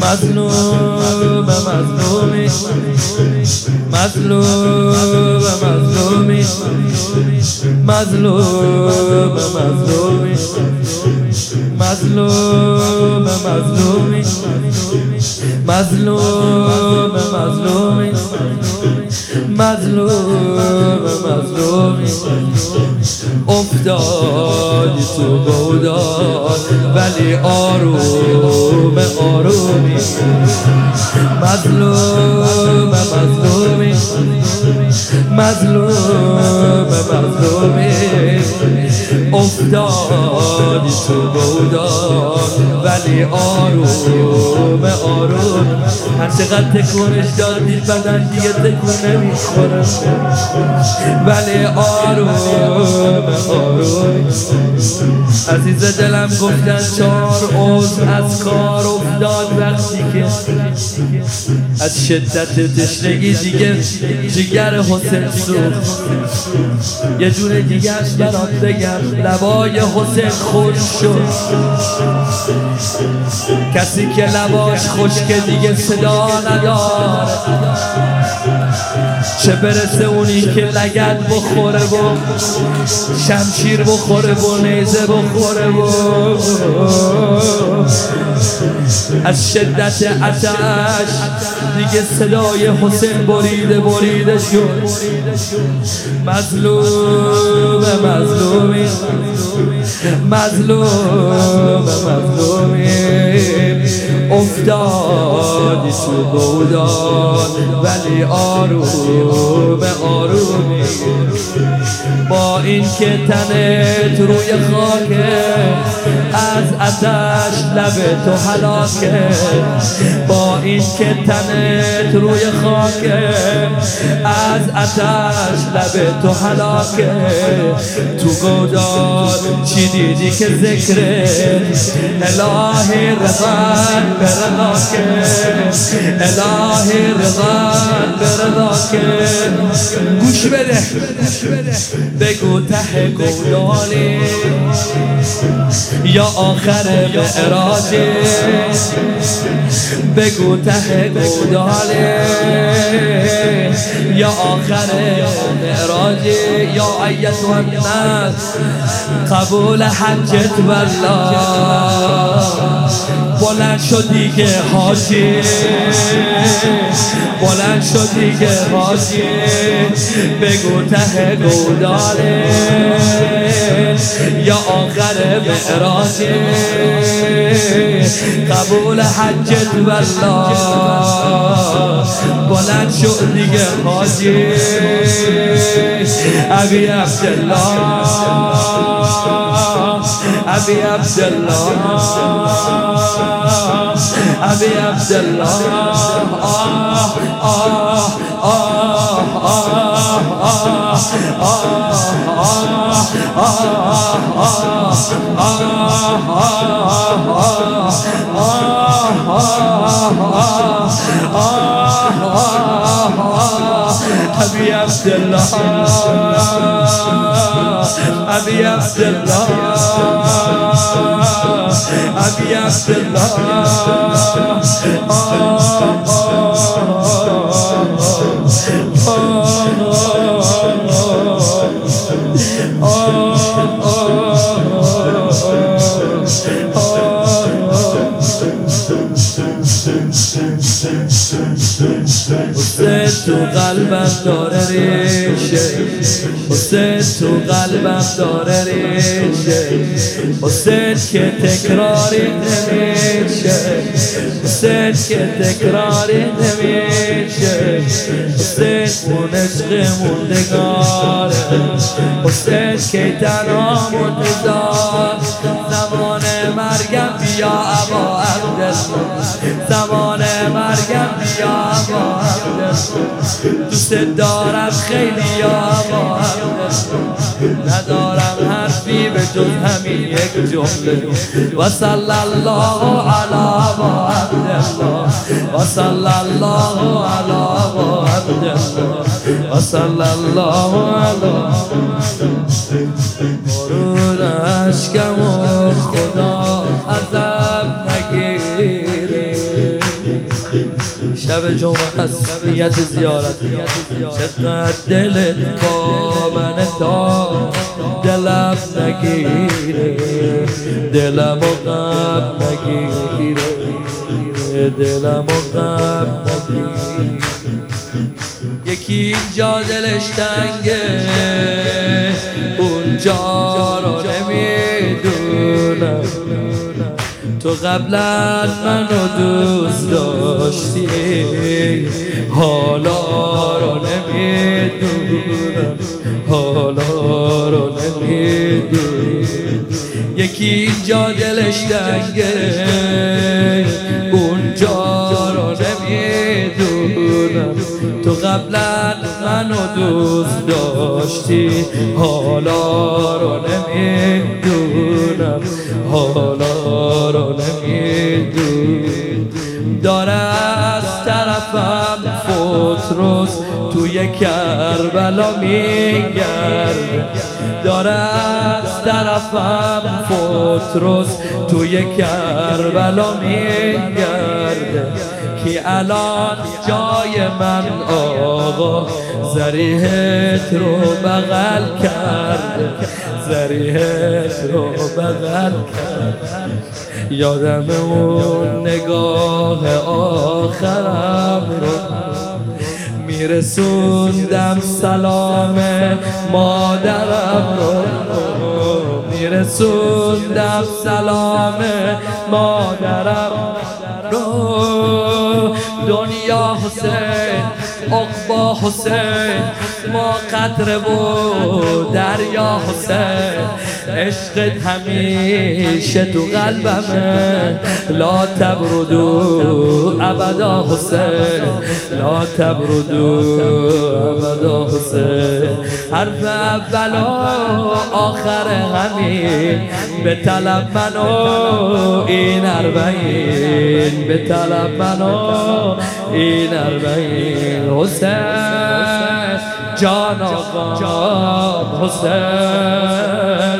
مظلوم مظلومی مظلوم مظلومی مظلوم مظلومی مظلوم مظلومی مظلوم مظلومی مظلوم مظلومی. افتادی تو بوداد ولی آروم آرومی. مظلوم مظلومی. مظلوم مظلومی. افتادی تو بوداد ولی آروم آروم هر چقدر تکونش دادی بدن دیگه تکون نمی‌خوره ولی آروم آروم. عزیز دلم گفتن چهار اوز از کار افتاد وقتی که از شدت تشنگی دیگه جگر حسین سوخت. یه جور دیگه برات بگم لبای حسین خوش شد. کسی که لباش خشک دیگه صدا نداره چه برسه اونی که لگت بخوره و شمشیر بخوره و نیزه بخوره. از شدت عتش دیگه صدای حسین بریده بریده شد. مظلوم مظلومی مظلوم مظلومی افتادی تو بودان ولی آروم آرومی. با این که تنت روی خاکه از اتش لب تو حلاکه با این که تنت روی خاکه از اتش لب تو حلاکه تو گودار چی دیدی که ذکر الهی رضان برضاکه الهی رضان برضاکه گوش بده بگو ته گودالی. یا آخر معراجی. بگو ته گودالی یا آخر معراجی یا ایت و الناس قبول حجت والله. بلند شدی که حاجی. بلند شدی که حاجی. بگو ته گوداله. یا آخر معراج قبول حجت والله بلند شد دیگه حاجی. ابی عبدالله. ابی عبدالله. ابی عبدالله آه آه آه آه ابي عبد الله ابي عبد الله ابي عبد تو قلبم داره ریشه. حسین تو قلبم داره ریشه. حسین که تکراری نمیشه. حسین که تکراری نمیشه. حسین اون عشق موندگاره. حسین که تنها منتظار زمان مرگم بیا ابا عبدالله زمان مرگم بیا. دوست دارم خیلی یا ندارم حرفی به جز همین یک جمله. و صلی الله علی عبدالله و صلی الله علی عبدالله و صلی الله علی مرور عشقم جمعه هست نیت زیارت. چقدر دلت با من تا دلم نگیره. دلم و غم نگیره. دلم و غم نگیره. یکی اینجا دلش تنگه. اونجا تو قبلا منو دوست داشتی. حالا رو نمی‌دونم. حالا رو نمی‌دونم. یکی اینجا دلش دنگه اونجا رو نمی‌دونم. تو قبلا منو دوست داشتی. حالا رو نمی‌دونم. حالا رو نمی‌دونم داره از طرفم فوت روز توی کربلا میگرد. داره از طرفم فوت روز توی کربلا میگرده که الان جای من آقا زریحت رو بغل کرد زریحت رو بغل کرد یادم اون نگاه آخرم رو میرسوندم سلام مادرم رو. میرسوندم سلام مادرم رو. دنیا حسین اقبا حسین ما قطره و دریا حسین. عشقت همیشه تو قلبمه. لا تبردو ابدا حسین. لا تبردو ابدا حسین. حرف اول آخر همین. به طلب منو اربعین به طلب منو این اربعین حسین جان آقا حسین